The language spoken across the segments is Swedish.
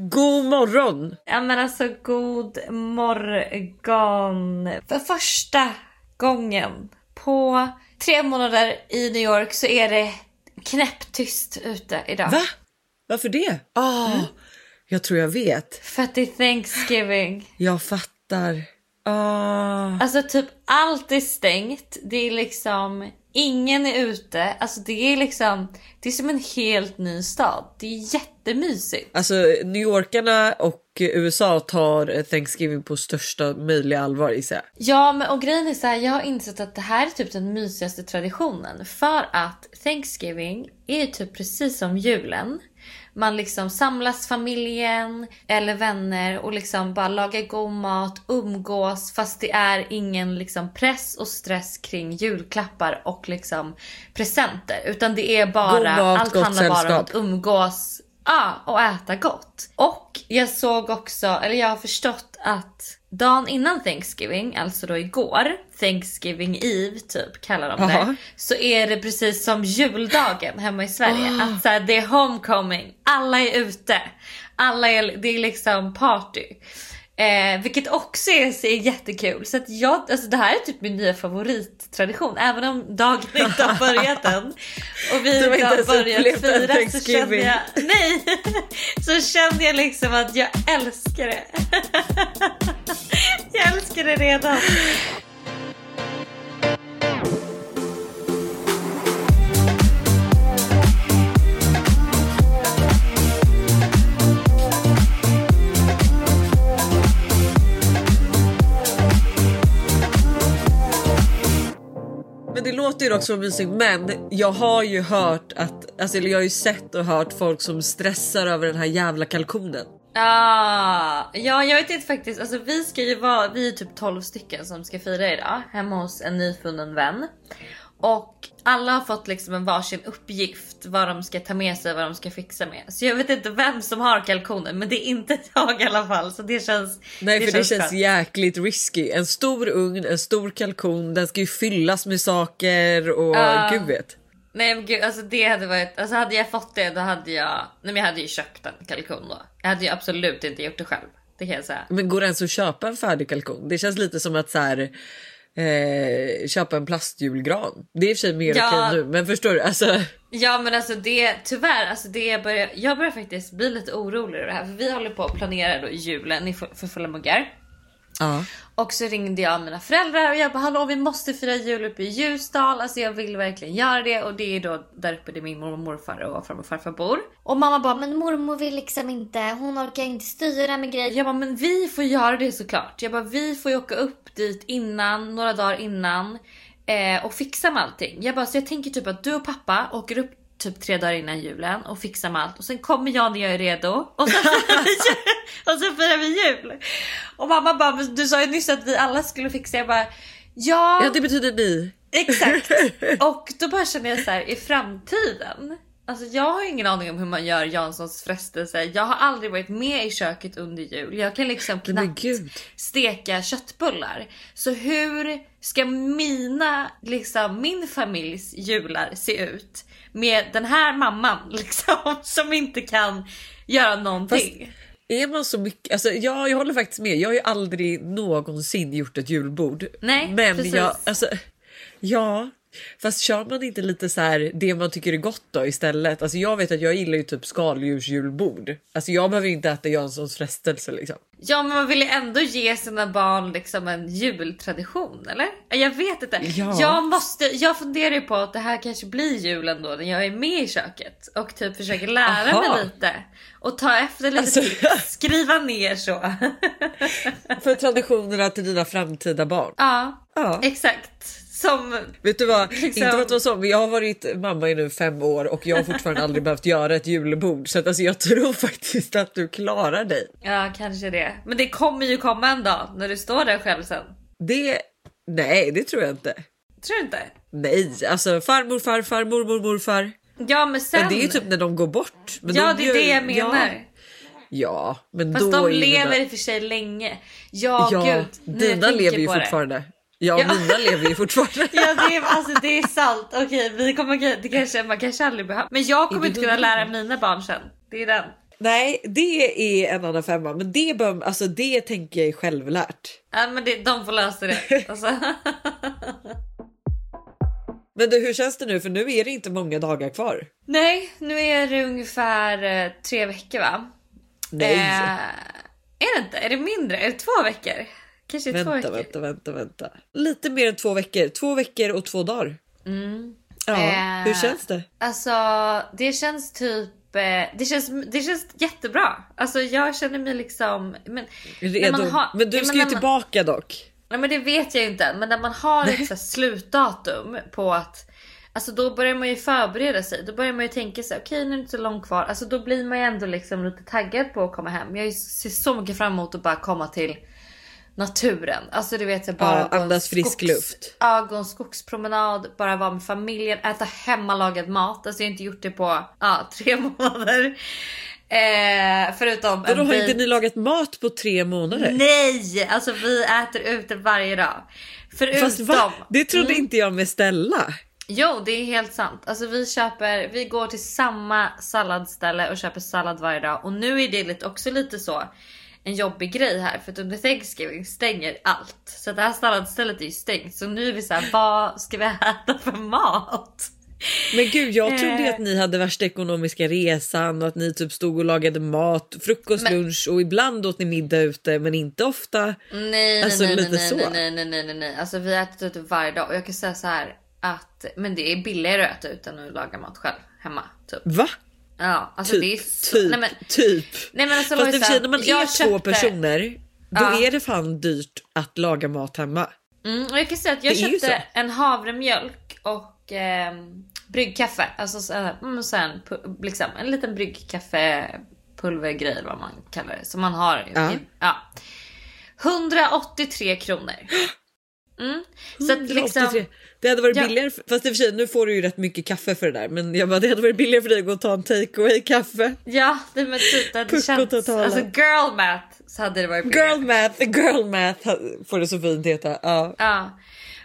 God morgon! Ja men alltså god morgon. För första gången på tre månader i New York så är det knäpptyst ute idag. Va? Varför det? Ah, Jag tror jag vet. För att det är Thanksgiving. Jag fattar. Ah. Alltså typ allt är stängt. Det är liksom ingen är ute. Alltså det är liksom det är som en helt ny stad. Det är jättemysigt. Alltså New Yorkarna och USA tar Thanksgiving på största möjliga allvar gissar jag. Ja, men och grejen är så här, jag har insett att det här är typ den mysigaste traditionen. För att Thanksgiving är typ precis som julen. Man liksom samlas familjen eller vänner och liksom bara lagar god mat, umgås fast det är ingen liksom press och stress kring julklappar och liksom presenter. Utan det är bara, mat, allt handlar bara om att umgås Ja, och äta gott. Och jag såg också, eller jag har förstått att dagen innan Thanksgiving, alltså då igår, Thanksgiving Eve typ kallar de det. Jaha. Så är det precis som juldagen hemma i Sverige. Ah. Att så här, det är homecoming, alla är ute. Alla är, det är liksom party. Eh, vilket också är, är jättekul. Så att jag, alltså det här är typ min nya favorittradition. Även om dagen inte har börjat än. Och vi inte har börjat fira så Thanksgiving. jag, nej, så känner jag liksom att jag älskar det. jag älskar det redan. Men det låter ju dock så mysigt men jag har ju hört att, alltså eller jag har ju sett och hört folk som stressar över den här jävla kalkonen. Ah, ja, jag vet inte faktiskt. Alltså, vi ska ju vara, vi är typ 12 stycken som ska fira idag hemma hos en nyfunnen vän. Och alla har fått liksom en varsin uppgift vad de ska ta med sig, vad de ska fixa med. Så jag vet inte vem som har kalkonen, men det är inte jag i alla fall. Så det känns. Nej för det känns skönt. jäkligt risky. En stor ugn, en stor kalkon, den ska ju fyllas med saker och Ja. gud vet. Nej men gud, alltså det hade varit, alltså hade jag fått det då hade jag, nej men jag hade ju köpt en kalkon då. Jag hade ju absolut inte gjort det själv. Det kan jag säga. Men går det ens att köpa en färdig kalkon? Det känns lite som att så här, eh, köpa en plastjulgran. Det är i och för sig mer Ja. okej nu men förstår du? Alltså, Ja men alltså det, tyvärr, alltså det börjar, jag börjar faktiskt bli lite orolig över det här. För vi håller på att planera då julen för fulla muggar ja. Och så ringde jag mina föräldrar och jag bara hallå vi måste fira jul uppe i Ljusdal. Alltså jag vill verkligen göra det och det är då där uppe där min mormor och morfar och farmor och farfar bor. Och mamma bara men Men mormor vill liksom inte, hon orkar inte styra med grejer. Jag bara, men vi får göra det såklart. Jag bara, vi får ju åka upp dit innan, några dagar innan eh, och fixa med allting. Jag bara, så jag tänker typ att du och pappa åker upp typ tre dagar innan julen och fixar med allt och sen kommer jag när jag är redo och sen firar vi jul. Och sen firar vi jul. Och mamma bara, du sa ju nyss att vi alla skulle fixa. Jag bara, ja, ja det betyder ni. Exakt. Och då bara känner jag så här i framtiden. Alltså jag har ingen aning om hur man gör Janssons frestelse. Jag har aldrig varit med i köket under jul. Jag kan liksom knappt steka köttbullar. Så hur ska mina, liksom min familjs jular se ut med den här mamman liksom som inte kan göra någonting? Är man så mycket, alltså ja, jag håller faktiskt med. Jag har ju aldrig någonsin gjort ett julbord. Nej, men precis. jag, alltså, ja, fast kör man inte lite så här det man tycker är gott då istället? Alltså jag vet att jag gillar ju typ skaldjursjulbord. Alltså jag behöver inte äta Janssons frestelse liksom. Ja men man vill ju ändå ge sina barn liksom en jultradition eller? Jag vet inte. Ja. Jag, måste, jag funderar ju på att det här kanske blir julen då när jag är med i köket och typ försöker lära Aha. mig lite. Och ta efter lite Alltså- tips, skriva ner så. För traditionerna till dina framtida barn. ja, Ja. exakt. Som... Vet du vad? Liksom- Inte för att vara så, men jag har varit mamma i nu fem år och jag har fortfarande aldrig behövt göra ett julbord. Så att, alltså, jag tror faktiskt att du klarar dig. Ja kanske det. Men det kommer ju komma en dag när du står där själv sen. Det... Nej, det tror jag inte. Tror du inte? Nej, alltså farmor, farfar, mormor, morfar. Ja men sen. Men det är ju typ när de går bort. Men ja de det är det jag menar. Ja, ja men Fast då de är det lever där- i och för sig länge. Ja, Ja, gud. dina lever ju på det. fortfarande. Ja, mina lever ju fortfarande. Ja det är, alltså, det är sant. Okej vi kommer, det kanske, man kanske aldrig behöver. Men jag kommer inte kunna lära mina barn sen. Det är den. Nej, det är en annan femma, men det, bör, alltså, det tänker jag är självlärt. Ja, men det, de får lösa det. Alltså. Men du, hur känns det nu? För nu är det inte många dagar kvar. Nej, nu är det ungefär eh, tre veckor va? Nej, Eh, är det inte? Är det mindre? Är det två veckor? Kanske två vänta, veckor? vänta, vänta, vänta. Lite mer än två veckor. Två veckor och två dagar. Mm. Ja, Eh, hur känns det? Alltså det känns typ eh, det känns, det känns jättebra. Alltså jag känner mig liksom... Men, Redo? man har- men du ska ju när man- tillbaka dock. nej, men det vet jag inte. Men när man har ett så slutdatum på att... Alltså då börjar man ju förbereda sig. Då börjar man ju tänka sig okej nu är det inte så långt kvar. Alltså då blir man ju ändå liksom lite taggad på att komma hem. Jag ser så mycket fram emot att bara komma till naturen. Alltså du vet bara Ja, andas frisk luft. Ja, gå en skogspromenad, bara vara med familjen, äta hemmalagad mat. Alltså jag har inte gjort det på ja, tre månader. Eh, förutom Vadå, en har inte ni lagat mat på tre månader? Nej! Alltså vi äter ute varje dag. Förutom... Fast va? Det trodde Mm. inte jag med Stella. Jo, det är helt sant. Alltså vi köper, vi går till samma salladsställe och köper sallad varje dag. Och nu är det också lite så en jobbig grej här för att under Thanksgiving stänger allt. Så det här salladsstället är ju stängt. Så nu är vi så här, vad ska vi äta för mat? Men gud, jag trodde ju Eh. att ni hade värsta ekonomiska resan och att ni typ stod och lagade mat, frukost, Men- lunch och ibland åt ni middag ute men inte ofta. Nej, Alltså, nej, nej, lite nej, så. nej, nej, nej, nej, nej. Alltså vi äter ute varje dag och jag kan säga så här att men det är billigare att äta ute än att laga mat själv hemma. Typ. Va? Ja, alltså Typ, det är så... typ, Nej, men, typ. nej, men alltså, Fast i och för Lojsan, sig när man är två köpte- personer då Ja. är det fan dyrt att laga mat hemma. Mm, och jag kan säga att jag Det köpte en havremjölk och eh, bryggkaffe. Alltså så, här, mm, så här, liksom, en liten bryggkaffepulvergrej vad man kallar det. Som man har. Ja. Ja. 183 kronor. Mm. Så att 183. liksom, Det hade varit Ja. billigare, fast i och för sig nu får du ju rätt mycket kaffe för det där men jag bara, det hade varit billigare för dig att gå och ta en takeaway kaffe. ja det men typ det hade känts, alltså girl math så hade det varit billigare. Girl math, girl math får det så fint heta. Ja. Ja.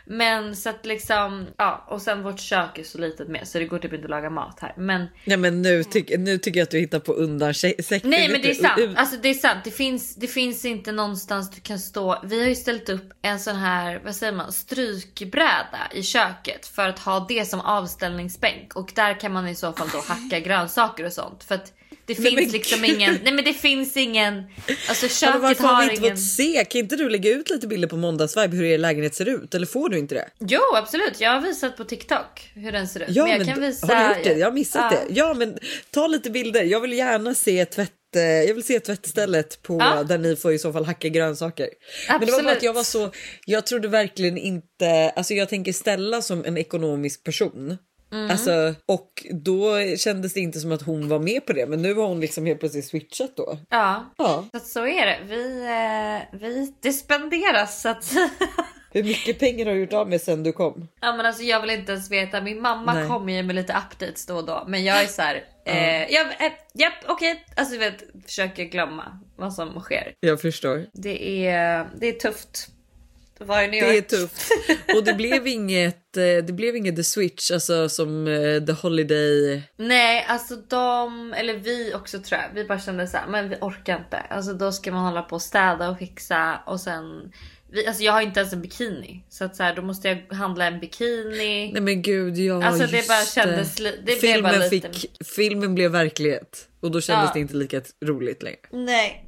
Men så att liksom, ja och sen vårt kök är så litet med så det går typ inte att laga mat här. Men Nej men nu, tyck, nu tycker jag att du hittar på undansäckning. Nej men det är sant. Alltså det är sant. Det finns, det finns inte någonstans du kan stå. Vi har ju ställt upp en sån här, vad säger man, strykbräda i köket för att ha det som avställningsbänk och där kan man i så fall då hacka grönsaker och sånt för att det Nej, finns men liksom gud. ingen, nej men det finns ingen, alltså Ja, men köket varför har vi har inte ingen. fått se? Kan inte du lägga ut lite bilder på måndagsvibe hur er lägenhet ser ut? Eller får du inte det? Jo absolut, jag har visat på TikTok hur den ser ut. Ja, men men jag kan d- visa. har du gjort det? Jag har missat Ja. det. Ja, men ta lite bilder. Jag vill gärna se tvätt. eh, Jag vill se tvättstället på Ja. där ni får i så fall hacka grönsaker. Men det var bara Absolut. att jag var så. Jag trodde verkligen inte. Alltså, jag tänker ställa som en ekonomisk person. Mm. Alltså, och då kändes det inte som att hon var med på det, men nu har hon liksom helt plötsligt switchat då. Ja, Ja, så, så är det. Vi, eh, vi, det spenderas så att hur mycket pengar har du gjort av med sen du kom? Ja men alltså jag vill inte ens veta. Min mamma Nej. kommer ju med lite updates då och då. Men jag är så här. eh, jag, eh, japp okej. Alltså du vet, försöker glömma vad som sker. Jag förstår. Det är, det är tufft. att vara i New Det är tufft. Och det blev inget, eh, det blev inget The Switch, alltså som eh, The Holiday. Nej alltså de, eller vi också tror jag. Vi bara kände så här, men vi orkar inte. Alltså då ska man hålla på och städa och fixa och sen. Vi, alltså jag har inte ens en bikini. Så att så här, då måste jag handla en bikini. Nej men gud, ja Alltså, det bara kändes det blev filmen, bara lite- fick, filmen blev verklighet och då kändes Ja. det inte lika roligt längre. Nej.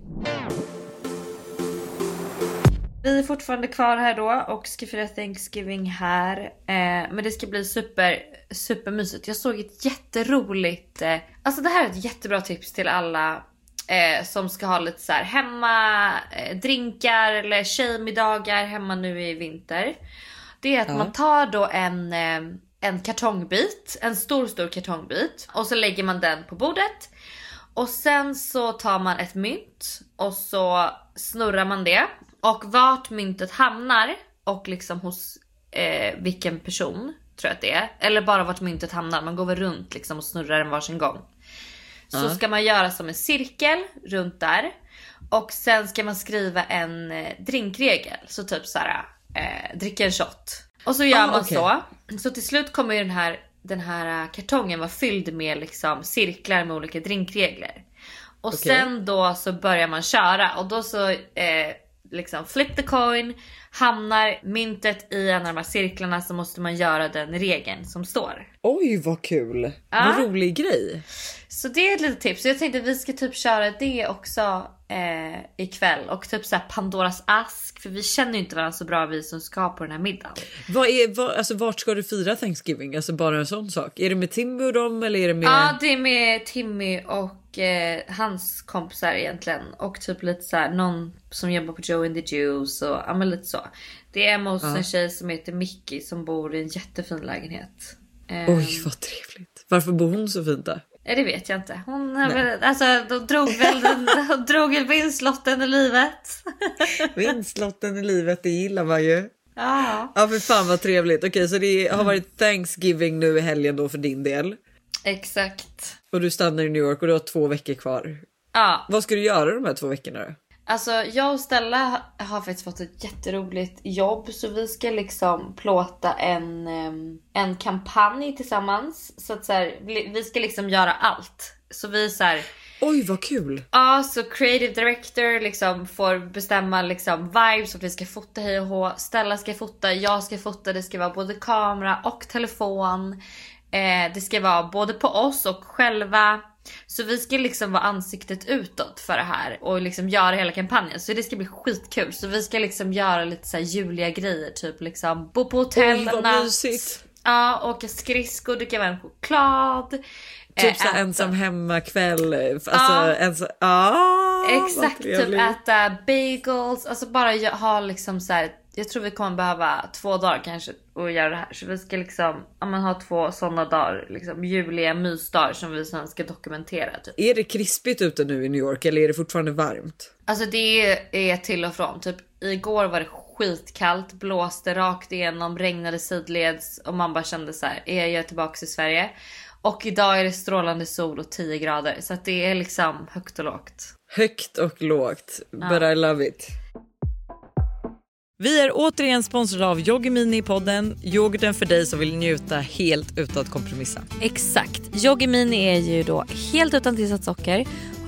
Vi är fortfarande kvar här då och ska fira Thanksgiving här. Eh, men det ska bli super, supermysigt. Jag såg ett jätteroligt... Eh, alltså det här är ett jättebra tips till alla eh, som ska ha lite så här hemma eh, drinkar eller tjejmiddagar hemma nu i vinter. Det är att Ja. man tar då en, eh, en kartongbit, en stor stor kartongbit och så lägger man den på bordet. Och sen så tar man ett mynt och så snurrar man det. Och vart myntet hamnar och liksom hos eh, vilken person tror jag att det är. Eller bara vart myntet hamnar. Man går väl runt liksom och snurrar den varsin gång. Så Ja. ska man göra som en cirkel runt där. Och sen ska man skriva en eh, drinkregel. Så typ såhär, eh, dricka en shot. Och så gör Ah, man okej. så. Så till slut kommer ju den här, den här eh, kartongen vara fylld med liksom cirklar med olika drinkregler. Och Okej. sen då så börjar man köra och då så eh, liksom flip the coin. Hamnar myntet i en av de här cirklarna så måste man göra den regeln som står. Oj vad kul! Ja. Vad rolig grej. Så det är ett litet tips. Jag tänkte att vi ska typ köra det också eh, ikväll. Och typ såhär Pandoras ask. För vi känner ju inte varandra så bra vi som ska på den här middagen. Vad är, vad, alltså, vart ska du fira Thanksgiving? Alltså bara en sån sak. Är det med Timmy och dem eller är det med... Ja det är med Timmy och eh, hans kompisar egentligen. Och typ lite såhär någon som jobbar på Joe and the Juice och ja men lite så. Det är hemma hos Ja. en tjej som heter Mickey som bor i en jättefin lägenhet. Oj vad trevligt. Varför bor hon så fint där? Det vet jag inte. Hon väl, alltså de drog väl den, de drog väl vinstlotten i livet. Vinstlotten i livet, det gillar man ju. Ja. Ja för fan vad trevligt. Okej så det har varit Thanksgiving nu i helgen då för din del. Exakt. Och du stannar i New York och du har två veckor kvar. Ja, Vad ska du göra de här två veckorna då? Alltså jag och Stella har faktiskt fått ett jätteroligt jobb så vi ska liksom plåta en, en kampanj tillsammans. Så att så här, vi vi ska liksom göra allt. Så vi så här, Oj vad kul! ja så creative director liksom får bestämma liksom vibes och vi ska fota hej och hå. Stella ska fota, jag ska fota, det ska vara både kamera och telefon. Eh, det ska vara både på oss och själva. Så vi ska liksom vara ansiktet utåt för det här och liksom göra hela kampanjen. Så det ska bli skitkul. Så vi ska liksom göra lite så här juliga grejer. Typ liksom bo på hotell Oj vad mysigt! Ja, åka skridskor, dricka varm choklad. Typ eh, så äta- ensam hemma kväll. Alltså Ja. ensam... Ah, Exakt, typ äta bagels, alltså bara ha liksom så här. Jag tror vi kommer behöva två dagar kanske att göra det här. Så vi ska liksom ja, men ha två sådana dagar, liksom juliga mysdagar som vi sen ska dokumentera. Typ. Är det krispigt ute nu i New York eller är det fortfarande varmt? Alltså det är till och från. Typ igår var det skitkallt, blåste rakt igenom, regnade sidleds och man bara kände så här, är jag tillbaka i Sverige? Och idag är det strålande sol och 10 grader så att det är liksom högt och lågt. Högt och lågt. But I love it. Vi är återigen sponsrade av Yoggi Mini i podden. Yoghurten för dig som vill njuta helt utan att kompromissa. Exakt. Yoggi Mini är ju då helt utan tillsatt socker,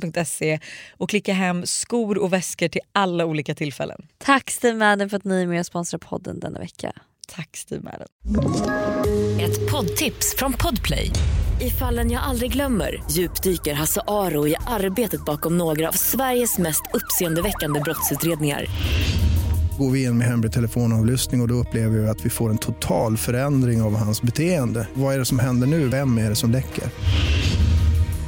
steamadden.se och klicka hem skor och väskor till alla olika tillfällen. Tack Steve Madden för att ni är med och sponsrar podden denna vecka. Tack Steve Madden. Ett poddtips från Podplay. I fallen jag aldrig glömmer djupdyker Hasse Aro i arbetet bakom några av Sveriges mest uppseendeväckande brottsutredningar. går vi in med hemlig telefonavlyssning och, och då upplever vi att vi får en total förändring av hans beteende. Vad är det som händer nu? Vem är det som läcker?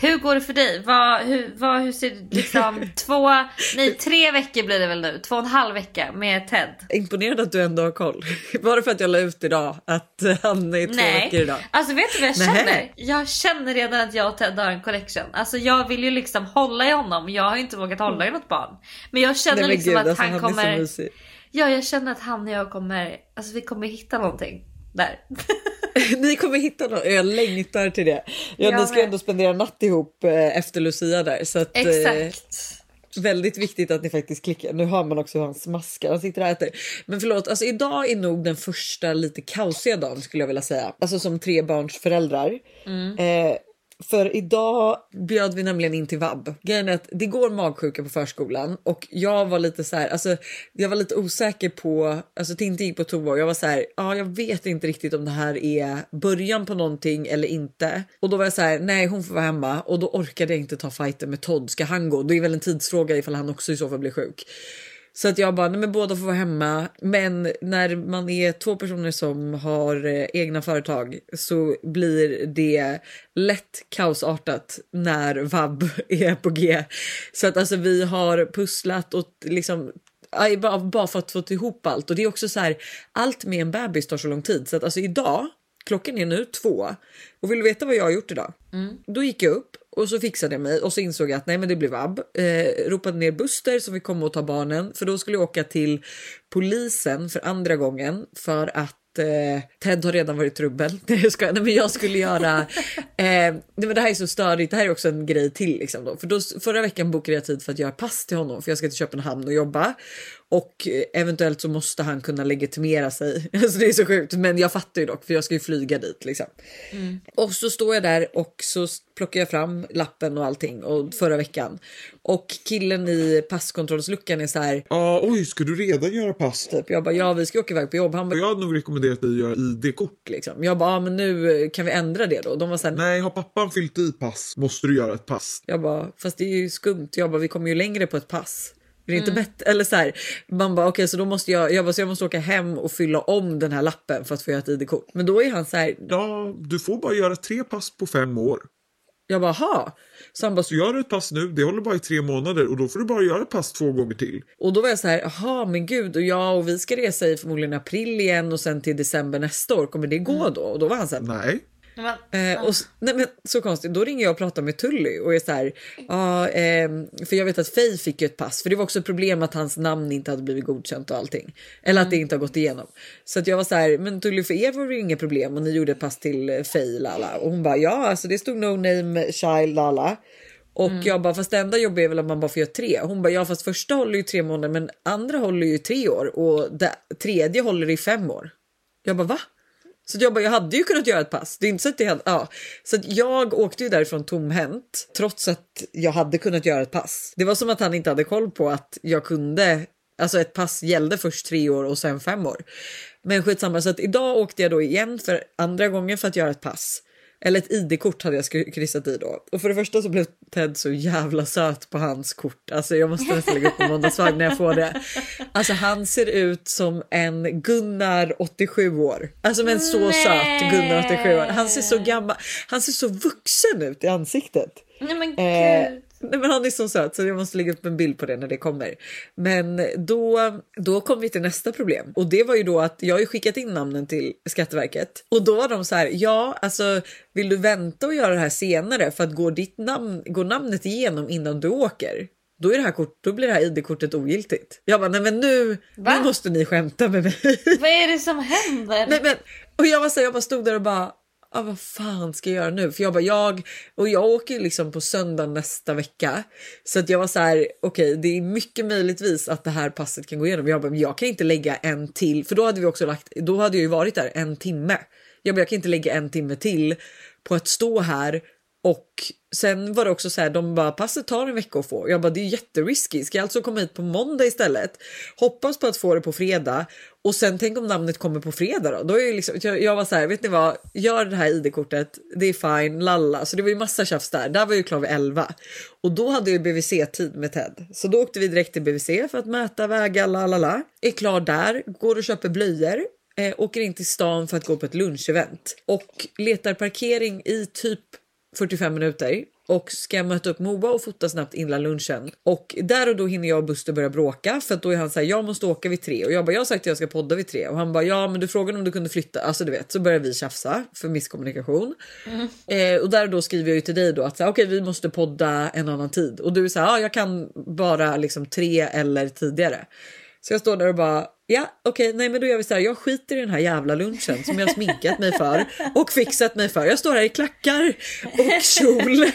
Hur går det för dig? Vad, hur, vad, hur ser det liksom två, nej tre veckor blir det väl nu? Två och en halv vecka med Ted. Imponerad att du ändå har koll. Bara för att jag la ut idag att han är två Nej, veckor idag. alltså vet du vad jag Nej. känner? Jag känner redan att jag och Ted har en connection. Alltså jag vill ju liksom hålla i honom. Jag har ju inte vågat hålla i något barn. Men jag känner Nej, men liksom gud, att alltså, han, så kommer. Ja, jag känner att han och jag kommer, alltså vi kommer hitta någonting där. Ni kommer hitta något. Jag längtar till det. Ja, ni ska med. ändå spendera natt ihop eh, efter Lucia där. Så att, eh, Exakt. Väldigt viktigt att ni faktiskt klickar. Nu hör man också hur han smaskar. Han sitter och äter. Men förlåt, alltså idag är nog den första lite kaosiga dagen skulle jag vilja säga. Alltså som trebarnsföräldrar. Eh, för idag bjöd vi nämligen in till vab. Grejen är att det går magsjuka på förskolan och jag var lite så här, alltså jag var lite osäker på, alltså Tintin gick på toa och jag var så här, ja jag vet inte riktigt om det här är början på någonting eller inte. Och då var jag så här, nej hon får vara hemma och då orkade jag inte ta fighten med Todd. Ska han gå? Det är väl en tidsfråga ifall han också i så fall blir sjuk. Så att jag bara, nej men båda får vara hemma. Men när man är två personer som har eh, egna företag så blir det lätt kaosartat när vab är på G. Så att alltså vi har pusslat och liksom bara, bara för att få ihop allt. Och det är också så här, allt med en bebis tar så lång tid. Så att alltså idag, klockan är nu två. Och vill du veta vad jag har gjort idag? Då gick jag upp och så fixade jag mig och så insåg jag att nej men det blev vab. Eh, ropade ner Buster som vi kom och ta barnen för då skulle jag åka till polisen för andra gången för att eh, Ted har redan varit trubbel. Jag skojar. Nej, men jag skulle göra... Eh, nej, men det här är så störigt. Det här är också en grej till. Liksom då. För då, förra veckan bokade jag tid för att göra pass till honom för jag ska till Köpenhamn och jobba. Och eventuellt så måste han kunna legitimera sig. Alltså det är så sjukt. Men jag fattar ju dock för jag ska ju flyga dit. Liksom. Och så står jag där och så plockar jag fram lappen och allting och förra veckan. Och killen i passkontrollsluckan är så här. Ja, oj, ska du redan göra pass? Typ, jag bara ja vi ska åka iväg på jobb. Han bara Jag hade nog rekommenderat dig att göra ID-kort. liksom. Jag bara ja, men nu kan vi ändra det då. De var så här, Nej, har pappan fyllt i pass måste du göra ett pass. Jag bara, fast det är ju skumt. Jag bara, vi kommer ju längre på ett pass. Är det inte Mm. bättre? Eller så här, man bara okej så då måste jag, jag, bara, så jag måste åka hem och fylla om den här lappen för att få göra ett ID-kort. Men då är han så här, Ja, du får bara göra tre pass på fem år. jag bara ha. Så han bara, Så gör du ett pass nu, det håller bara i tre månader och då får du bara göra ett pass två gånger till. och då var jag så här, jaha men gud och jag och vi ska resa i förmodligen april igen och sen till december nästa år. Kommer det gå då? Och då var han så här, Nej. Men, Eh, och, nej men så konstigt, då ringer jag och pratar med Tully och är så här, ja, ehm, för jag vet att Faye fick ju ett pass för det var också ett problem att hans namn inte hade blivit godkänt och allting. Eller att det inte har gått igenom. Så att jag var så här, men Tully för er var det inga problem och ni gjorde ett pass till eh, Faye lala. Och hon bara, ja alltså det stod no name child lala. Och jag bara, fast det enda jobbiga är väl att man bara får göra tre. Hon bara, ja fast första håller ju tre månader men andra håller ju tre år och det, tredje håller i fem år. Jag bara, va? Så jag bara, jag hade ju kunnat göra ett pass. Det är inte så att det hade, ja. Så att jag åkte ju därifrån tomhänt trots att jag hade kunnat göra ett pass. Det var som att han inte hade koll på att jag kunde. Alltså ett pass gällde först tre år och sen fem år. Men skitsamma, så att idag åkte jag då igen för andra gången för att göra ett pass. Eller ett ID-kort hade jag kryssat i då. Och för det första så blev Ted så jävla söt på hans kort. Alltså jag måste nästan lägga upp på måndagsvagn när jag får det. Alltså han ser ut som en Gunnar 87 år. Alltså men så söt Gunnar 87 år. Han ser så gammal, han ser så vuxen ut i ansiktet. nej men gud. Eh, nej men han är så söt så jag måste lägga upp en bild på det när det kommer. Men då, då kom vi till nästa problem och det var ju då att jag har ju skickat in namnen till Skatteverket och då var de så här. Ja, alltså vill du vänta och göra det här senare för att går ditt namn, går namnet igenom innan du åker? Då, är det här kort, då blir det här id-kortet ogiltigt. Jag bara, nej men nu, nu måste ni skämta med mig. Vad är det som händer? Nej, men, och jag, var så här, jag bara stod där och bara, ah, vad fan ska jag göra nu? För jag bara, jag, och jag åker ju liksom på söndag nästa vecka. Så att jag var så här, okej det är mycket möjligtvis att det här passet kan gå igenom. Jag bara, men jag kan inte lägga en till, för då hade vi också lagt, då hade jag ju varit där en timme. Jag bara, jag kan inte lägga en timme till på att stå här och sen var det också så här, de bara passet tar en vecka att få. Jag bara det är jätterisky. Ska jag alltså komma hit på måndag istället? Hoppas på att få det på fredag och sen tänk om namnet kommer på fredag då? då är jag, liksom, jag, jag var så här, vet ni vad? Gör det här id-kortet. Det är fine, lalla. Så det var ju massa tjafs där. Där var ju klar vid 11 och då hade ju BVC-tid med Ted, så då åkte vi direkt till BVC för att mäta, väga, lalala. Är klar där, går och köper blöjor eh, åker in till stan för att gå på ett lunchevent och letar parkering i typ 45 minuter och ska möta upp Moa och fota snabbt innan lunchen. Och där och då hinner jag och Buster börja bråka för att då är han så här, jag måste åka vid tre och jag bara, jag har sagt att jag ska podda vid tre och han bara, ja, men du frågade om du kunde flytta. Alltså, du vet, så börjar vi tjafsa för misskommunikation eh, och där och då skriver jag ju till dig då att okej, okay, vi måste podda en annan tid och du är så här, ja, jag kan bara liksom tre eller tidigare. Så jag står där och bara ja okej okay, nej men då gör vi så här. Jag skiter i den här jävla lunchen som jag sminkat mig för och fixat mig för. Jag står här i klackar och kjol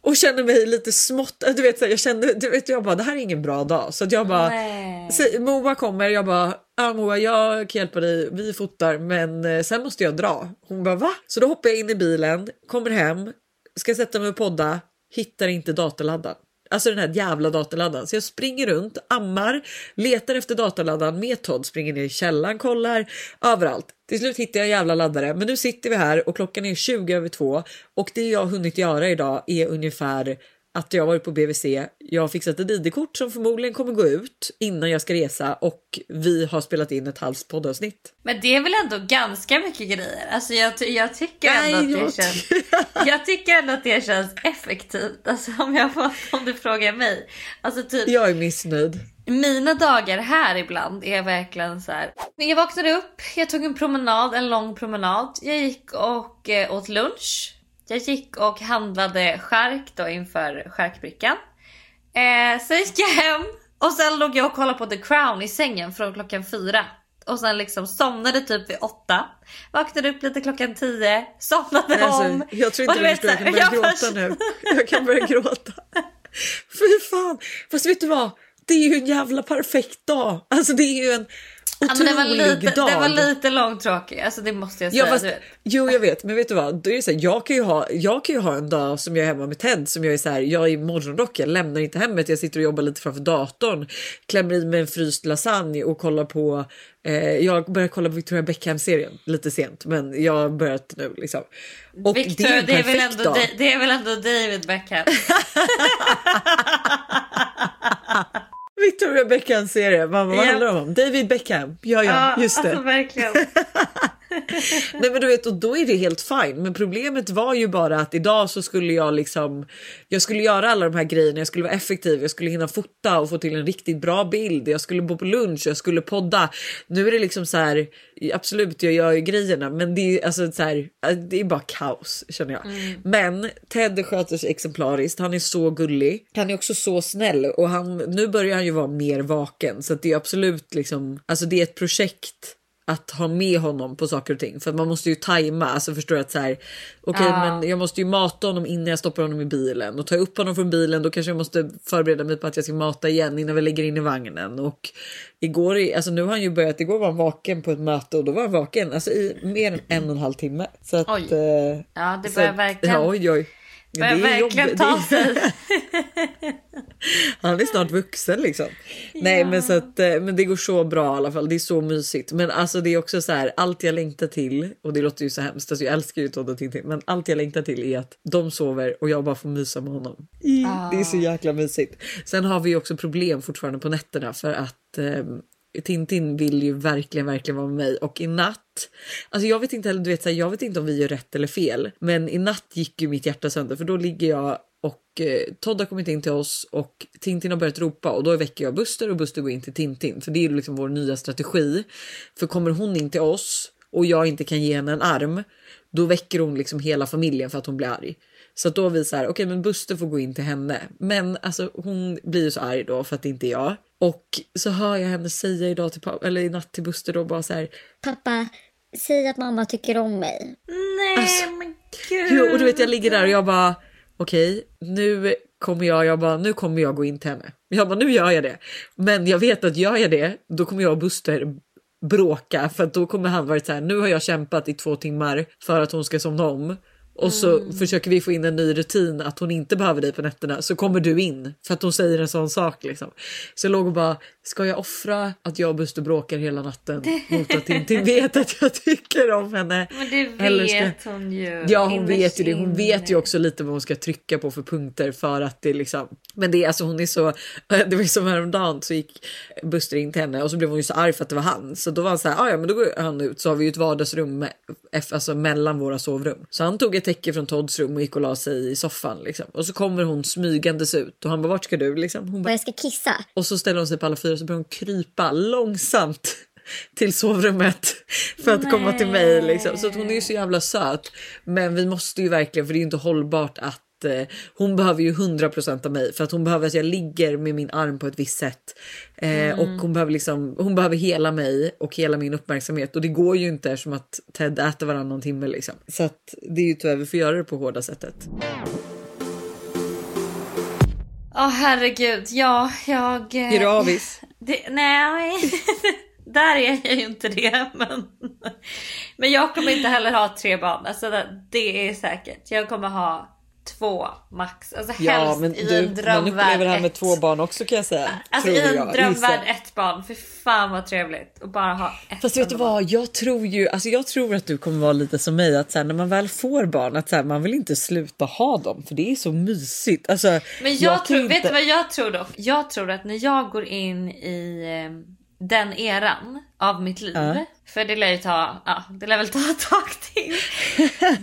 och känner mig lite smått. Du vet, så här, jag kände, du vet, jag bara det här är ingen bra dag så att jag bara så, Moa kommer. Jag bara ja, Moa, jag kan hjälpa dig. Vi fotar, men eh, sen måste jag dra. Hon bara va? Så då hoppar jag in i bilen, kommer hem, ska sätta mig och podda, hittar inte datorladdaren. Alltså den här jävla datorladdaren. Så jag springer runt, ammar, letar efter datorladdaren med Todd, springer ner i källaren, kollar överallt. Till slut hittar jag en jävla laddare, men nu sitter vi här och klockan är 20 över två och det jag har hunnit göra idag är ungefär att jag varit på BVC. Jag har fixat ett ID-kort som förmodligen kommer gå ut innan jag ska resa och vi har spelat in ett halvt poddavsnitt. Men det är väl ändå ganska mycket grejer. Alltså jag, jag tycker Nej, ändå att jag det känns. Jag tycker ändå att det känns effektivt. Alltså om jag får, om du frågar mig. Alltså typ. Jag är missnöjd. Mina dagar här ibland är verkligen så här. Jag vaknade upp, jag tog en promenad, en lång promenad. Jag gick och eh, åt lunch. Jag gick och handlade skärk då inför skärkbrickan. Eh, sen gick jag hem och sen låg jag och kollade på The Crown i sängen från klockan fyra. Och sen liksom somnade typ vid åtta. Vaknade upp lite klockan tio. Somnade Alltså, om. jag tror inte du vet förstår, jag kan börja jag gråta nu. Jag kan börja gråta. Fy fan! Fast vet du vad? Det är ju en jävla perfekt dag. Alltså det är ju en Ja, otrolig det, var lite, dag. det var lite långtråkig, alltså det måste jag säga. Ja, fast, jo jag vet men vet du vad? Då är så här, jag, kan ju ha, jag kan ju ha en dag som jag är hemma med Ted som jag är så här, jag är morgonrock, jag lämnar inte hemmet, jag sitter och jobbar lite framför datorn, klämmer i mig en fryst lasagne och kollar på eh, jag börjar kolla på Victoria Beckham-serien lite sent men jag har börjat nu liksom. Och Victor, det är det, är väl ändå, dag. det är väl ändå David Beckham? Victoria Beckham-serie, vad, vad Ja. handlar om? David Beckham, ja ja just det. Alltså verkligen. Nej men du vet och då är det helt fine. Men problemet var ju bara att idag så skulle jag liksom. Jag skulle göra alla de här grejerna. Jag skulle vara effektiv. Jag skulle hinna fota och få till en riktigt bra bild. Jag skulle bo på lunch. Jag skulle podda. Nu är det liksom så här. Absolut, jag gör ju grejerna, men det är alltså så här. Det är bara kaos känner jag. Men Ted sköter sig exemplariskt. Han är så gullig. Han är också så snäll och han nu börjar han ju vara mer vaken så att det är absolut liksom. Alltså, det är ett projekt att ha med honom på saker och ting för man måste ju tajma. Alltså förstår att så här okej, Ja. men jag måste ju mata honom innan jag stoppar honom i bilen och ta upp honom från bilen. Då kanske jag måste förbereda mig på att jag ska mata igen innan vi lägger in i vagnen och igår, alltså nu har han ju börjat. Igår var han vaken på ett möte och då var han vaken alltså i mer än en och en halv timme. Så att, Oj. eh, Ja, det börjar verkligen, Ja, oj, oj. Ja, det är verkligen jobbigt. ta sig. Han är snart vuxen liksom. Nej men så att eh, men det går så bra i alla fall. Det är så mysigt. Men alltså det är också så här allt jag längtar till och det låter ju så hemskt. Alltså, jag älskar ju Todd och Tintin men allt jag längtar till är att de sover och jag bara får mysa med honom. I, Det är så jäkla mysigt. Sen har vi ju också problem fortfarande på nätterna för att eh, Tintin vill ju verkligen, verkligen vara med mig och i natt. Alltså jag vet inte heller, du vet, så här, jag vet inte om vi gör rätt eller fel, men i natt gick ju mitt hjärta sönder för då ligger jag och eh, Todd har kommit in till oss och Tintin har börjat ropa och då väcker jag Buster och Buster går in till Tintin för det är liksom vår nya strategi. För kommer hon in till oss och jag inte kan ge henne en arm, då väcker hon liksom hela familjen för att hon blir arg. Så att då är vi så här, okej men Buster får gå in till henne. Men alltså hon blir ju så arg då för att det inte är jag. Och så hör jag henne säga idag till pappa, eller i natt till Buster då bara så här. Pappa, säg att mamma tycker om mig. Nej Alltså, men gud. Jo, och du vet jag ligger där och jag bara okej nu kommer jag, jag bara nu kommer jag gå in till henne. Jag bara nu gör jag det. Men jag vet att gör jag det då kommer jag och Buster bråka för att då kommer han vara så här nu har jag kämpat i två timmar för att hon ska somna om och så försöker vi få in en ny rutin att hon inte behöver dig på nätterna så kommer du in för att hon säger en sån sak liksom. Så jag låg och bara, ska jag offra att jag och Buster bråkar hela natten mot att Tintin vet att jag tycker om henne? Men det Eller ska- vet hon ju. Ja hon vet ju det. Hon vet ju också lite vad hon ska trycka på för punkter för att det liksom. Men det är alltså hon är så. Det var ju som häromdagen så gick Buster in till henne och så blev hon ju så arg för att det var han. Så då var han så här. "Ah, ja men då går han ut så har vi ju ett vardagsrum med, alltså mellan våra sovrum. Så han tog ett täcke från Todds rum och gick och la sig i soffan liksom. Och så kommer hon smygandes ut och han bara vart ska du liksom? Hon Och bara, jag ska kissa. och så ställer hon sig på alla fyra så börjar hon krypa långsamt till sovrummet för att komma till mig. Liksom. Så att hon är ju så jävla söt. Men vi måste ju verkligen, för det är ju inte hållbart att eh, hon behöver ju 100% av mig för att hon behöver att jag ligger med min arm på ett visst sätt. Eh, Och hon behöver, liksom, hon behöver hela mig och hela min uppmärksamhet och det går ju inte som att Ted äter varannan timme liksom. Så att det är ju tyvärr vi får göra det på hårda sättet. Åh herregud, ja jag... eh, Är du avis? Det, nej, där är jag ju inte det. Men, men jag kommer inte heller ha tre barn. Alltså det är säkert. Jag kommer ha två max. Alltså Ja helst men i du, en man drömvärld upplever det här med ett. två barn också kan jag säga. Alltså i en jag, drömvärld ett barn. För fan vad trevligt att bara ha ett Fast vet du vad, jag tror ju, alltså jag tror att du kommer vara lite som mig att så här, när man väl får barn att så här, man vill inte sluta ha dem för det är så mysigt. Alltså, Men jag, kan tror, inte- vet du vad jag tror dock? Jag tror att när jag går in i eh, den eran av mitt liv, Ja. för det lär ju ta, ja, det lär väl ta ett tag till.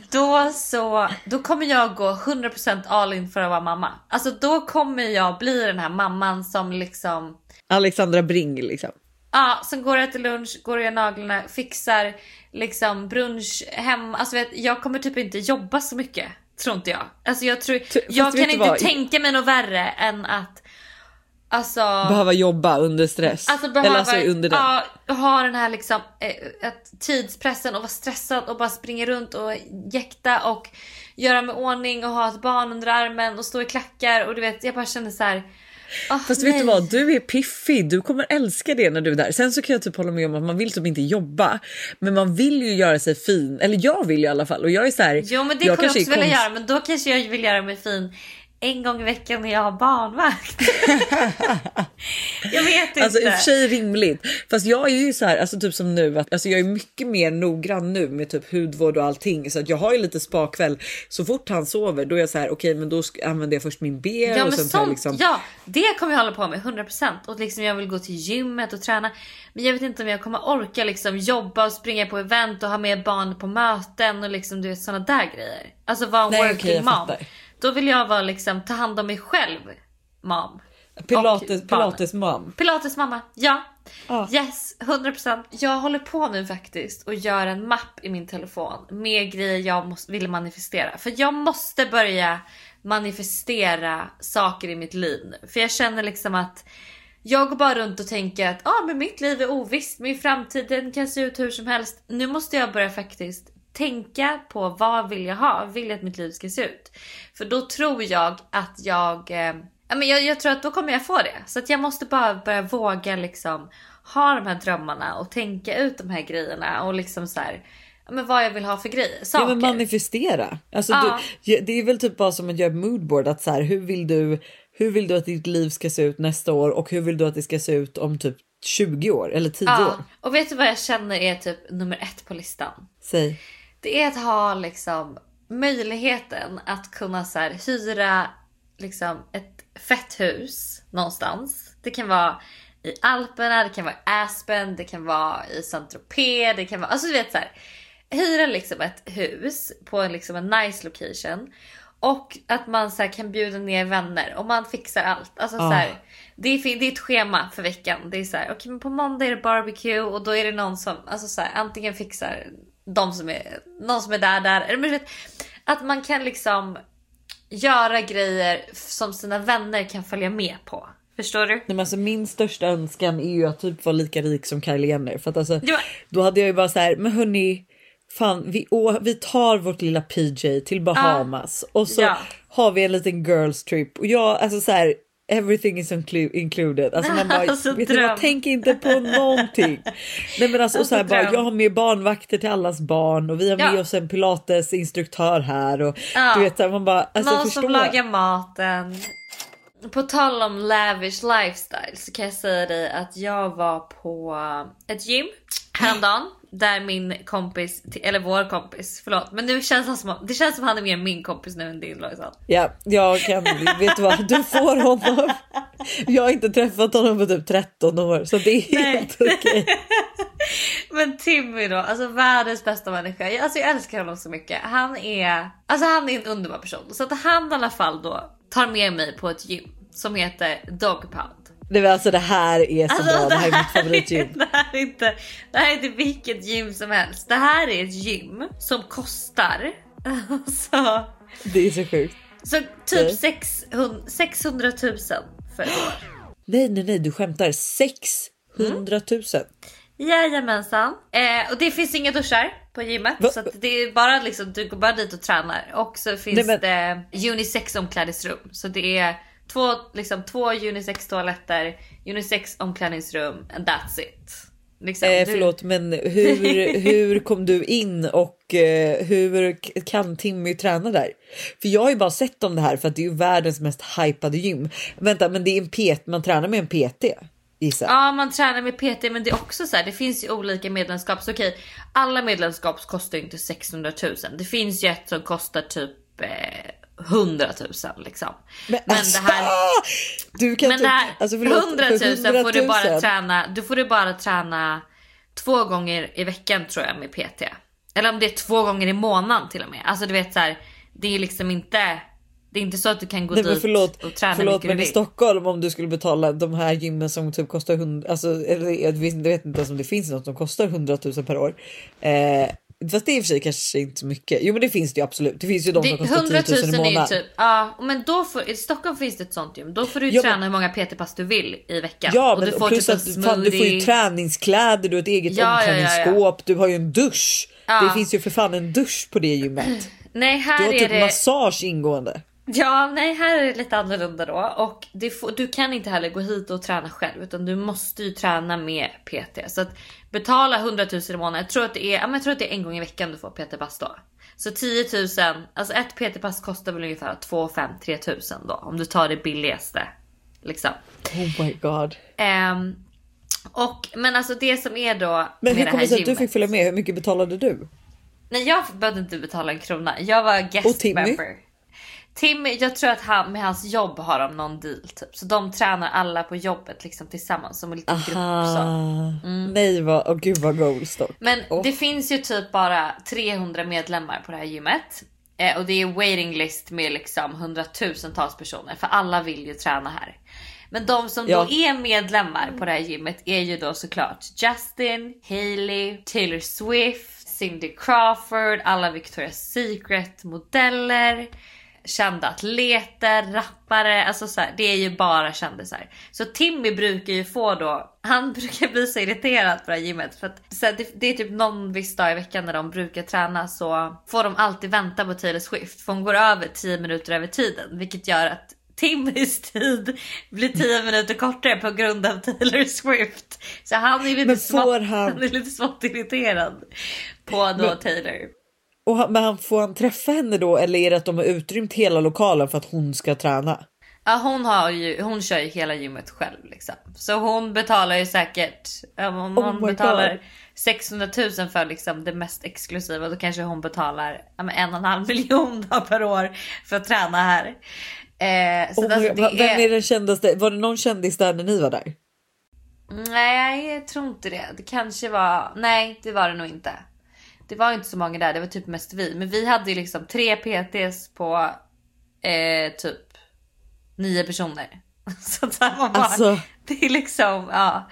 då så, då kommer jag gå 100% all in för att vara mamma. Alltså då kommer jag bli den här mamman som liksom Alexandra Bring liksom. Ja, som går och äter lunch, går och gör naglarna, fixar liksom brunch hem. Alltså vet, jag kommer typ inte jobba så mycket. Tror inte jag. Alltså jag tror, fast jag kan inte vad? tänka mig något värre än att Alltså, Behöva jobba under stress. alltså behöva Eller alltså under den. ja, ha den här liksom eh, tidspressen och vara stressad och bara springa runt och jäkta och göra med ordning och ha ett barn under armen och stå i klackar och du vet jag bara känner så här. ah, Fast vet du nej. vad, du är piffig. Du kommer älska det när du är där. Sen så kan jag typ hålla med om att man vill typ inte jobba, men man vill ju göra sig fin. Eller jag vill i alla fall och jag är så här. Jo men det jag kommer jag också vilja konst- göra men då kanske jag vill göra mig fin en gång i veckan när jag har barnvakt. jag vet inte. Alltså i och för sig rimligt. Fast jag är ju så här, alltså typ som nu, att, alltså jag är mycket mer noggrann nu med typ hudvård och allting. Så att jag har ju lite spakväll. Så fort han sover då är jag så här, okej men då använder jag först min BR ja och men sånt, liksom... ja det kommer jag hålla på med 100% och liksom jag vill gå till gymmet och träna. Men jag vet inte om jag kommer orka liksom jobba och springa på event och ha med barn på möten och liksom du vet såna där grejer. Alltså vara en Nej, working jag mom. fattar. Då vill jag vara liksom ta hand om mig själv mom. Pilates, pilates mom. Pilates mamma, ja. Ja. Yes, 100%. Jag håller på nu faktiskt och gör en mapp i min telefon med grejer jag måste, vill manifestera. För jag måste börja manifestera saker i mitt liv nu. För jag känner liksom att jag går bara runt och tänker att ah, men mitt liv är ovisst, min framtid den kan se ut hur som helst. Nu måste jag börja faktiskt tänka på vad vill jag ha? Vill jag att mitt liv ska se ut? För då tror jag att jag eh, Ja, men jag, jag tror att då kommer jag få det. Så att jag måste bara börja våga liksom ha de här drömmarna och tänka ut de här grejerna och liksom så här, ja, men vad jag vill ha för grejer. Ja Saker. men manifestera. Alltså, Ja. du, ja, det är väl typ bara som att göra moodboard. Att så här, hur, vill du, hur vill du att ditt liv ska se ut nästa år och hur vill du att det ska se ut om typ 20 år eller 10 år? ja. Och vet du vad jag känner är typ nummer ett på listan? Säg. Det är att ha liksom möjligheten att kunna så här, hyra liksom ett fett hus någonstans. Det kan vara i Alperna, det kan vara i Aspen, det kan vara i Saint-Tropez, det kan vara, alltså du vet så här. Hyra liksom ett hus på en, liksom en nice location och att man så här, kan bjuda ner vänner och man fixar allt. Alltså så här, det, är, det är ett schema för veckan. Det är så här, okej men på måndag är det barbecue och då är det någon som alltså så här, antingen fixar de som är, någon som är där där. Men vet, att man kan liksom göra grejer som sina vänner kan följa med på. Förstår du? Nej, men alltså, min största önskan är ju att typ vara lika rik som Kylie Jenner. För att alltså, Ja. Då hade jag ju bara så här, men hörni, fan vi, å, vi tar vårt lilla PJ till Bahamas och så Ja. har vi en liten girls trip. Och jag, alltså så här, Everything is inclu- included. Alltså man bara, Alltså, vet du, dröm. man tänker inte på någonting. Nej men alltså, och så här, Alltså, bara, jag har med barnvakter till allas barn och vi har med Ja. oss en pilatesinstruktör här och Ja. du vet så här, man bara alltså Någon förstå. som lagar maten. På tal om lavish lifestyle så kan jag säga dig att jag var på ett gym häromdagen där min kompis, eller vår kompis, förlåt men nu känns han som, det känns som han är mer min kompis nu än din Lojsan. Ja, jag kan, vet du vad, du får honom. Jag har inte träffat honom på typ 13 år så det är helt okej. Men Timmy då, alltså världens bästa människa. Jag- Alltså jag älskar honom så mycket. Han är, alltså han är en underbar person. Så att han i alla fall då tar med mig på ett gym som heter Dog Pound. Det, var alltså, det här är så bra, det här är mitt favoritgym. Det här är inte, det här är inte vilket gym som helst. Det här är ett gym som kostar alltså, Det är så sjukt. så typ 600, 600 000 för ett år. Nej, nej, nej, du skämtar. 600 000. Jajamensan. Eh, och det finns inga duschar på gymmet. Va? Så det är bara liksom, du går bara dit och tränar. Och så finns Nej, det unisex omklädningsrum. Så det är två, liksom, två unisex toaletter, unisex omklädningsrum and that's it. Liksom, Eh, du- förlåt, men hur, hur kom du in och eh, hur kan Timmy träna där? För jag har ju bara sett om det här för att det är ju världens mest hypade gym. Vänta, men det är en PT, man tränar med en PT gissar. Ja man tränar med PT men det är också så här, det finns ju olika medlemskap. Så okej, alla medlemskap kostar ju inte 600 000. Det finns ju ett som kostar typ 100 000 liksom. Men, men alltså, det här- du kan Men det här alltså, förlåt, 100 för 000 får du bara 000. träna. Du får du bara träna två gånger i veckan tror jag med PT. Eller om det är två gånger i månaden till och med. Alltså du vet så här, det är liksom inte. Det är inte så att du kan gå Nej, men dit förlåt, och träna förlåt mycket men du i. Stockholm om du skulle betala de här gymmen som typ kostar 100, alltså eller jag vet jag vet inte ens om det finns något som kostar 100 000 per år. Eh, fast det är i och för sig kanske inte så mycket. Jo men det finns det ju absolut. Det finns ju de som kostar 100 10 000 i 000 är ju månaden. typ, ja men då får, i Stockholm finns det ett sånt gym. Då får du Ja, men- träna hur många PT-pass du vill i veckan. Ja och men du får plus typ att fan, du får ju träningskläder, du har ett eget Ja, ja, ja, ja. omklädningsskåp, du har ju en dusch. Det finns ju för fan en dusch på det gymmet. Nej Du här har är typ det. massage ingående. Ja, nej, här är det lite annorlunda då och får, du kan inte heller gå hit och träna själv utan du måste ju träna med PT så att betala 100 000 i månaden. Jag tror att det är, jag tror att det är en gång i veckan du får PT-pass då. Så 10 000, alltså ett PT-pass kostar väl ungefär 2 5 3 000 då om du tar det billigaste liksom. Oh my god. Ehm, och men alltså det som är då Men hur kommer det sig att du fick följa med? Hur mycket betalade du? Nej jag behövde inte betala en krona. Jag var guest member. Timmy, jag tror att han med hans jobb har de någon deal typ. Så de tränar alla på jobbet liksom tillsammans som en liten grupp. Så. Aha. Nej vad, åh gud vad goals dock. Men Åh. det finns ju typ bara 300 medlemmar på det här gymmet. Eh, och det är waiting list med liksom hundratusentals personer för alla vill ju träna här. Men de som Ja. då är medlemmar på det här gymmet är ju då såklart Justin, Hailey, Taylor Swift, Cindy Crawford, alla Victoria's Secret modeller, kända atleter, rappare, alltså så här, det är ju bara kändisar. Så Timmy brukar ju få då, han brukar bli så irriterad på det här gymmet för att så här, det, det är typ någon viss dag i veckan när de brukar träna så får de alltid vänta på Taylor Swift för hon går över 10 minuter över tiden vilket gör att Timmys tid blir 10 minuter kortare på grund av Taylor Swift. Så han är lite, smått, han- han är lite smått irriterad på då Men- Taylor. Och han, men han, får han träffa henne då eller är det att de har utrymt hela lokalen för att hon ska träna? Ja hon har ju, hon kör ju hela gymmet själv liksom. Så hon betalar ju säkert, om Oh hon my betalar God. 600 000 för liksom det mest exklusiva då kanske hon betalar ja, en och en halv miljon per år för att träna här. Eh, Oh alltså, va- Vem är... är den kändaste? Var det någon kändis där när ni var där? Nej jag tror inte det. Det kanske var, nej det var det nog inte. Det var inte så många där, det var typ mest vi. Men vi hade ju liksom tre PTs på eh, typ nio personer. Så att man bara, Alltså- det är liksom, ja.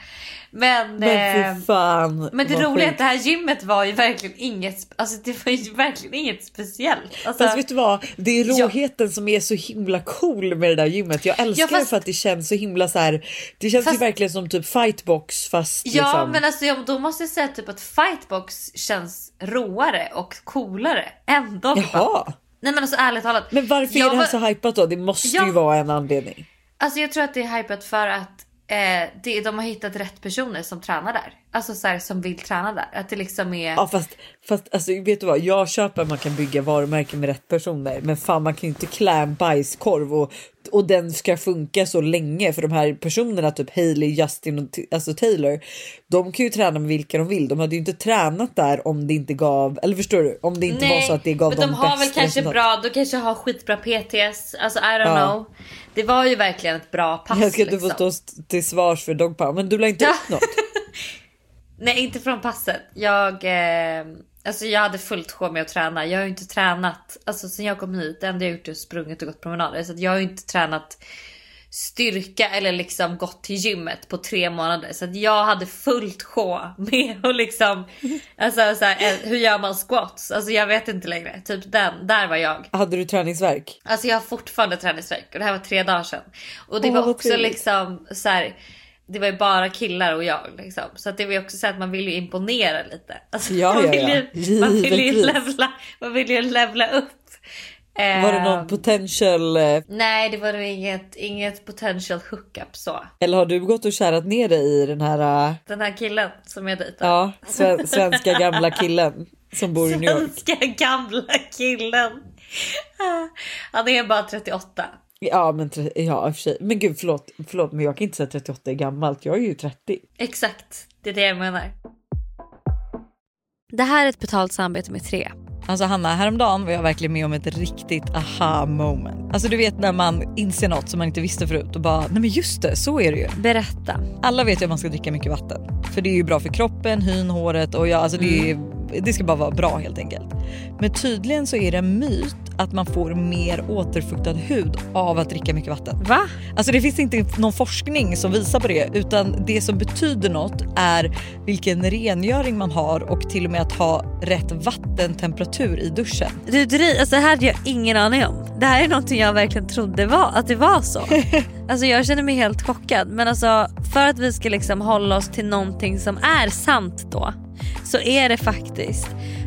Men, Men eh, fy fan. men det roliga är att det här gymmet var ju verkligen inget, alltså det var ju verkligen inget speciellt. Alltså, Fast vet du vad? Det är råheten som är så himla cool med det där gymmet. Jag älskar Ja, fast- det för att det känns så himla så här. Det känns Fast- ju verkligen som typ fightbox fast Ja liksom. men alltså jag, då måste jag säga typ att fightbox känns råare och coolare än. Jaha. Nej men alltså ärligt talat. Men varför jag är det här var- så hypat då? Det måste Ja. ju vara en anledning. Alltså jag tror att det är hypat för att eh, det, de har hittat rätt personer som tränar där. Alltså så här, som vill träna där. Att det liksom är... Ja fast, fast alltså, vet du vad, jag köper att man kan bygga varumärken med rätt personer men fan man kan ju inte klä en bajskorv och, och den ska funka så länge för de här personerna typ Hailey, Justin och alltså Taylor de kan ju träna med vilka de vill. De hade ju inte tränat där om det inte gav, eller förstår du? Om det inte var så att det gav men dem de har väl kanske resultat. bra, de kanske har skitbra PTS. Alltså I don't Ja. know. Det var ju verkligen ett bra pass. Jag ska inte liksom. få stå st- till svars för dogpower men du lär inte upp något. Nej inte från passet. Jag, eh, alltså jag hade fullt sjå med att träna. Jag har ju inte tränat, alltså sen jag kom hit, det enda jag gjort är sprungit och gått promenader. Så jag har ju inte tränat styrka eller liksom gått till gymmet på tre månader. Så jag hade fullt sjå med att liksom, alltså så här, eh, hur gör man squats? Alltså jag vet inte längre. Typ den, där var jag. Hade du träningsverk? Alltså jag har fortfarande träningsvärk och det här var tre dagar sedan. Och det Åh, var också liksom så här. Det var ju bara killar och jag liksom. Så att det var ju också så att man vill ju imponera lite. Alltså, Ja, man, ja, vill ja. ju, man vill ju levla, man vill ju levla upp. Var det Ehm, någon potential eh, Nej det var inget, inget potential hookup så. eller har du gått och kärat ner dig i den här eh, Den här killen som jag dejtar. ja, sven- svenska gamla killen som bor i New York? Svenska gamla killen. Ah, Han är bara 38. Ja men, ja, i och för sig. men gud förlåt, förlåt men jag kan inte säga 38 är gammalt, jag är ju 30. Exakt, det är det jag menar. Det här är ett betalt samarbete med Tre. Alltså Hanna, häromdagen var jag verkligen med om ett riktigt aha moment. Alltså du vet när man inser något som man inte visste förut och bara, nej men just det, så är det ju. Berätta. Alla vet ju att man ska dricka mycket vatten. För det är ju bra för kroppen, hyn, håret och ja, alltså det, är, det ska bara vara bra helt enkelt. Men tydligen så är det en myt att man får mer återfuktad hud av att dricka mycket vatten. Va? Alltså det finns inte någon forskning som visar på det utan det som betyder något är vilken rengöring man har och till och med att ha rätt vattentemperatur i duschen. Du, dri- alltså det här hade jag ingen aning om. Det här är någonting jag verkligen trodde var, att det var så. alltså jag känner mig helt chockad. Men alltså för att vi ska liksom hålla oss till någonting som är sant då. Så är det faktiskt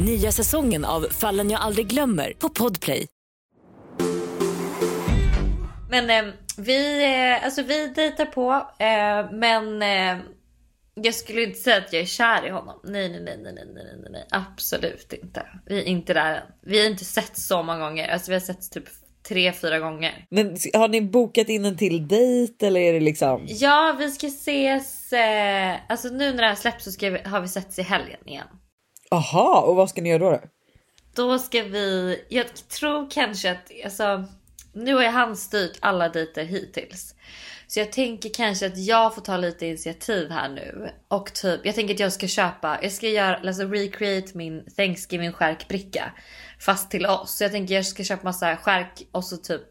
Nya säsongen av Fallen jag aldrig glömmer på Podplay. Men eh, vi, eh, alltså vi dejtar på eh, men eh, jag skulle inte säga att jag är kär i honom. Nej, nej, nej, nej, nej, nej, nej, absolut inte. Vi är inte där än. Vi har inte sett så många gånger. Alltså vi har sett typ tre, fyra gånger. Men har ni bokat in en till dejt eller är det liksom? Ja, vi ska ses. Eh, alltså nu när det här släpps så ska vi, har vi setts i helgen igen. Aha, och vad ska ni göra då? då? Då ska vi, jag tror kanske att, alltså nu har han styrt alla dejter hittills. Så jag tänker kanske att jag får ta lite initiativ här nu. Och typ, jag tänker att jag ska köpa, jag ska göra, alltså recreate min Thanksgiving skärkbricka. Fast till oss. Så jag tänker jag ska köpa massa skärk och så typ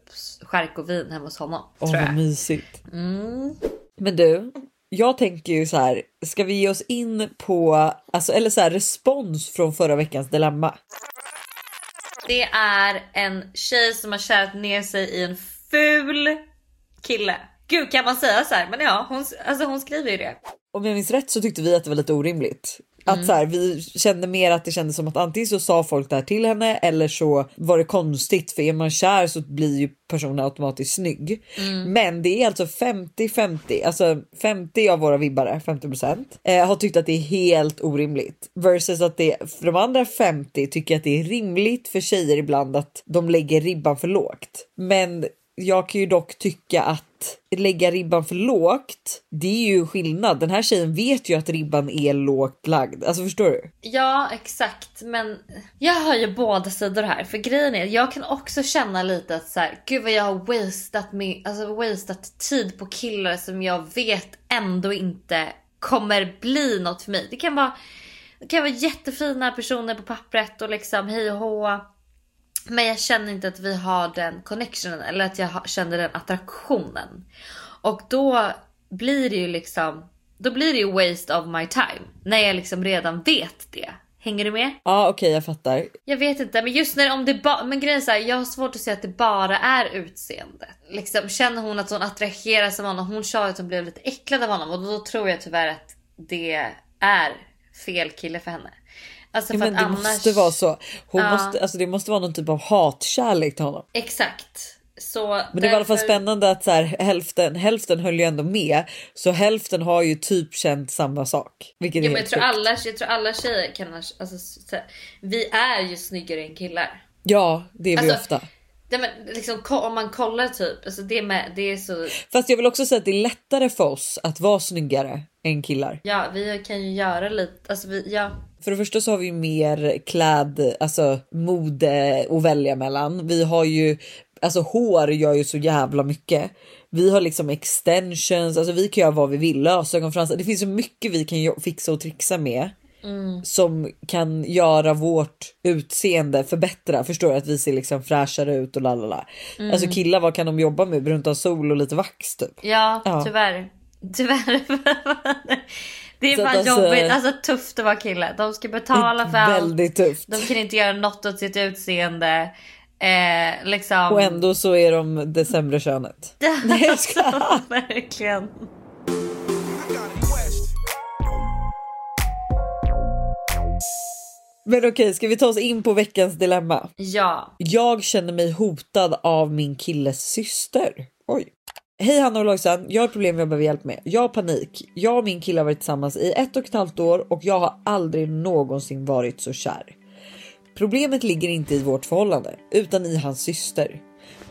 skärk och vin hemma hos honom. Åh tror vad mysigt. Mm. Men du, jag tänker ju så här, ska vi ge oss in på, alltså, eller så här, respons från förra veckans dilemma? Det är en tjej som har kärat ner sig i en ful kille. Gud kan man säga så här? Men ja, hon, alltså hon skriver ju det. Om jag minns rätt så tyckte vi att det var lite orimligt. Att så här, vi kände mer att det kändes som att antingen så sa folk det här till henne eller så var det konstigt för är man kär så blir ju personen automatiskt snygg. Men det är alltså 50-50, alltså 50 av våra vibbare, 50% eh, har tyckt att det är helt orimligt. Versus att det för de andra 50 tycker att det är rimligt för tjejer ibland att de lägger ribban för lågt. Men jag kan ju dock tycka att lägga ribban för lågt, det är ju skillnad. Den här tjejen vet ju att ribban är lågt lagd. Alltså förstår du? Ja exakt men jag har ju båda sidor här för grejen är jag kan också känna lite att så här, gud vad jag har wasted, min, alltså wasted tid på killar som jag vet ändå inte kommer bli något för mig. Det kan vara, det kan vara jättefina personer på pappret och liksom hej och hå. Men jag känner inte att vi har den connectionen eller att jag känner den attraktionen. Och då blir det ju liksom, då blir det ju waste of my time. När jag liksom redan vet det. Hänger du med? Ja okej jag fattar. Jag vet inte men just när om det bara, men grejen är så här, jag har svårt att se att det bara är utseende. Liksom känner hon att hon attraheras av honom, hon sa att hon blev lite äcklad av honom och då tror jag tyvärr att det är fel kille för henne. Alltså Ja, men det annars... måste vara så. Hon Ja. måste, alltså det måste vara någon typ av hatkärlek till honom. Exakt. Så Men det var i alla fall spännande att så här, hälften, hälften höll ju ändå med. Så hälften har ju typ känt samma sak. Vilket är Jo, men jag, tror sjukt. alla, jag tror alla tjejer kan... Alltså, så, vi är ju snyggare än killar. Ja det är vi Alltså, ofta. Det, men, liksom, om man kollar typ, alltså det, med, det är så... Fast jag vill också säga att det är lättare för oss att vara snyggare än killar. Ja, vi kan ju göra lite... Alltså vi, ja. För det första så har vi mer kläd, alltså mode att välja mellan. Vi har ju, alltså hår gör ju så jävla mycket. Vi har liksom extensions, alltså vi kan göra vad vi vill, lösögonfransar. Det finns så mycket vi kan fixa och trixa med. Som kan göra vårt utseende förbättra. Förstår du? Att vi ser liksom fräschare ut och lalala. Alltså killar vad kan de jobba med? Brunt av sol och lite vax typ. Ja, Ja. tyvärr. Tyvärr. det är Så fan alltså- jobbigt, alltså tufft att vara kille. De ska betala för allt. Väldigt tufft. De kan inte göra något åt sitt utseende. Eh, liksom. Och ändå så är de det sämre könet. Nej. Alltså, verkligen. Men okej, ska vi ta oss in på veckans dilemma? Ja. Jag känner mig hotad av min killes syster. Oj. Hej Hanna och Lojsan, jag har ett problem jag behöver hjälp med. Jag har panik. Jag och min kille har varit tillsammans i ett och ett halvt år och jag har aldrig någonsin varit så kär. Problemet ligger inte i vårt förhållande utan i hans syster.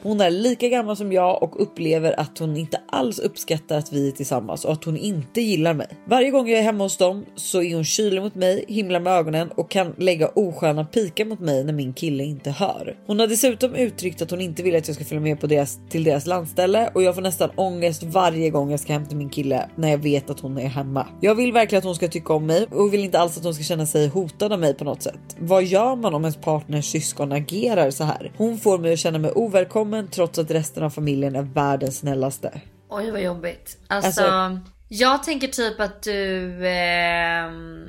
Hon är lika gammal som jag och upplever att hon inte alls uppskattar att vi är tillsammans och att hon inte gillar mig. Varje gång jag är hemma hos dem så är hon kylig mot mig, himlar med ögonen och kan lägga osköna pikar mot mig när min kille inte hör. Hon har dessutom uttryckt att hon inte vill att jag ska följa med på deras, till deras landställe och jag får nästan ångest varje gång jag ska hämta min kille när jag vet att hon är hemma. Jag vill verkligen att hon ska tycka om mig och vill inte alls att hon ska känna sig hotad av mig på något sätt. Vad gör man om ens partners syskon agerar så här? Hon får mig att känna mig ovälkommen trots att resten av familjen är världens snällaste. Oj vad jobbigt. Alltså, Alltså- jag tänker typ att du ehm,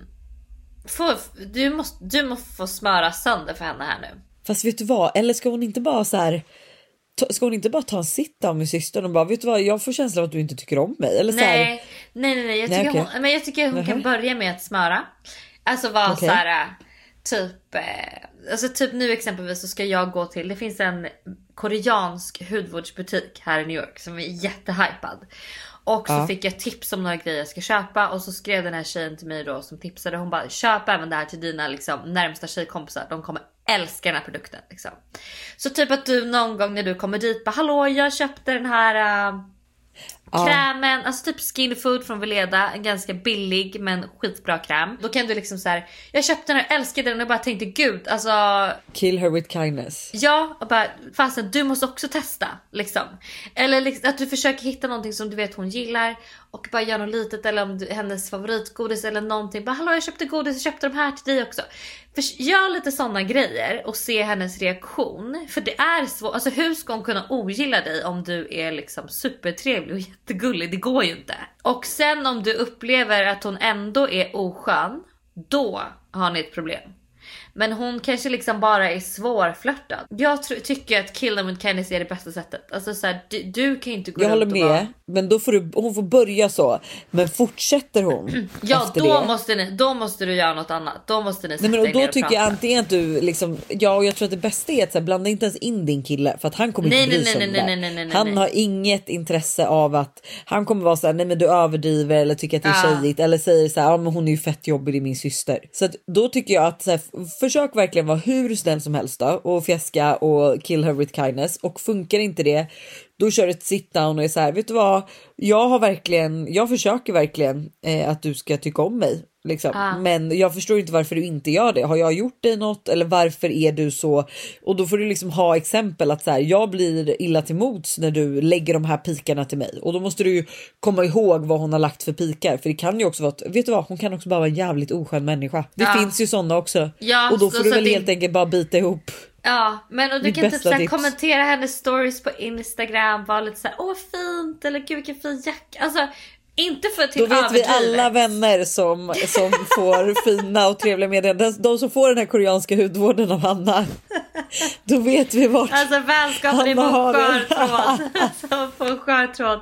får, du, måste, du måste få smöra sönder för henne här nu. Fast vet du vad? Eller ska hon inte bara så här? Ska hon inte bara ta en sit down med systern och bara vet du vad? Jag får känslan av att du inte tycker om mig. Eller så här, Nej, nej, nej, nej. Jag Nej, tycker, okej. hon, men jag tycker hon kan Nähä. börja med att smöra. Alltså vara Okej. så här typ, eh, alltså typ nu exempelvis så ska jag gå till, det finns en koreansk hudvårdsbutik här i New York som är jättehypad. Och så Ja. fick jag tips om några grejer jag ska köpa och så skrev den här tjejen till mig då som tipsade. Hon bara köp även det här till dina liksom, närmsta tjejkompisar. De kommer älska den här produkten. Liksom. Så typ att du någon gång när du kommer dit bara hallå jag köpte den här Krämen, alltså typ skin food från Veleda, en ganska billig men skitbra kräm. Då kan du liksom så här, jag köpte den och älskade den och bara tänkte gud alltså kill her with kindness. Ja, och bara fasen du måste också testa liksom. Eller liksom, att du försöker hitta någonting som du vet hon gillar och bara gör något litet eller om du, hennes favoritgodis eller någonting. Bara hallå jag köpte godis, jag köpte de här till dig också. För, gör lite sådana grejer och se hennes reaktion. För det är svårt, alltså hur ska hon kunna ogilla dig om du är liksom supertrevlig och jättegullig? Det går ju inte. Och sen om du upplever att hon ändå är oskön, då har ni ett problem. Men hon kanske liksom bara är svårflörtad. Jag tycker att kill them with kindness är det bästa sättet. Alltså så här, du, du kan inte gå Jag håller med, vara... men då får du, hon får börja så. Men fortsätter hon Ja då det? måste, ni, då måste du göra något annat. Då måste ni sätta Nej, men och då och tycker prata. jag antingen att du liksom, ja och jag tror att det bästa är att så här, blanda inte ens in din kille för att han kommer Nej, inte bry sig nej, om nej, det nej, nej, nej, nej, Han har inget intresse av att han kommer vara så här, nej men du överdriver eller tycker att det är Ja. tjejigt eller säger så här, ja men hon är ju fett jobbig, det är min syster. Så att då tycker jag att så här, försök verkligen vara hur snäll som helst då och fjäska och kill her with kindness och funkar inte det då kör du ett sit down och är så här, vet du vad? Jag har verkligen, jag försöker verkligen eh, att du ska tycka om mig liksom. Ah. Men jag förstår inte varför du inte gör det. Har jag gjort dig något eller varför är du så? Och då får du liksom ha exempel att så här, jag blir illa till mods när du lägger de här pikarna till mig och då måste du ju komma ihåg vad hon har lagt för pikar för det kan ju också vara att, vet du vad, hon kan också bara vara en jävligt oskön människa. Det Ja. finns ju sådana också Ja, och då så- får du så väl det- helt enkelt bara bita ihop. Ja, men och du Mitt kan typ såhär, kommentera hennes stories på Instagram, vara lite såhär åh fint eller gud vilken fin jacka. Alltså inte för att Då typ vet vi alla vänner som, som får fina och trevliga meddelanden. De som får den här koreanska hudvården av Hanna. Då vet vi vart. Alltså vänskapen är på skör tråd. Alltså på skör tråd.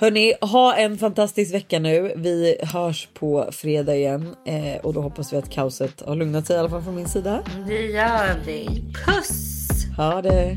Hörni, ha en fantastisk vecka nu. Vi hörs på fredag igen eh, och då hoppas vi att kaoset har lugnat sig i alla fall från min sida. Det gör vi. Puss! Ha det!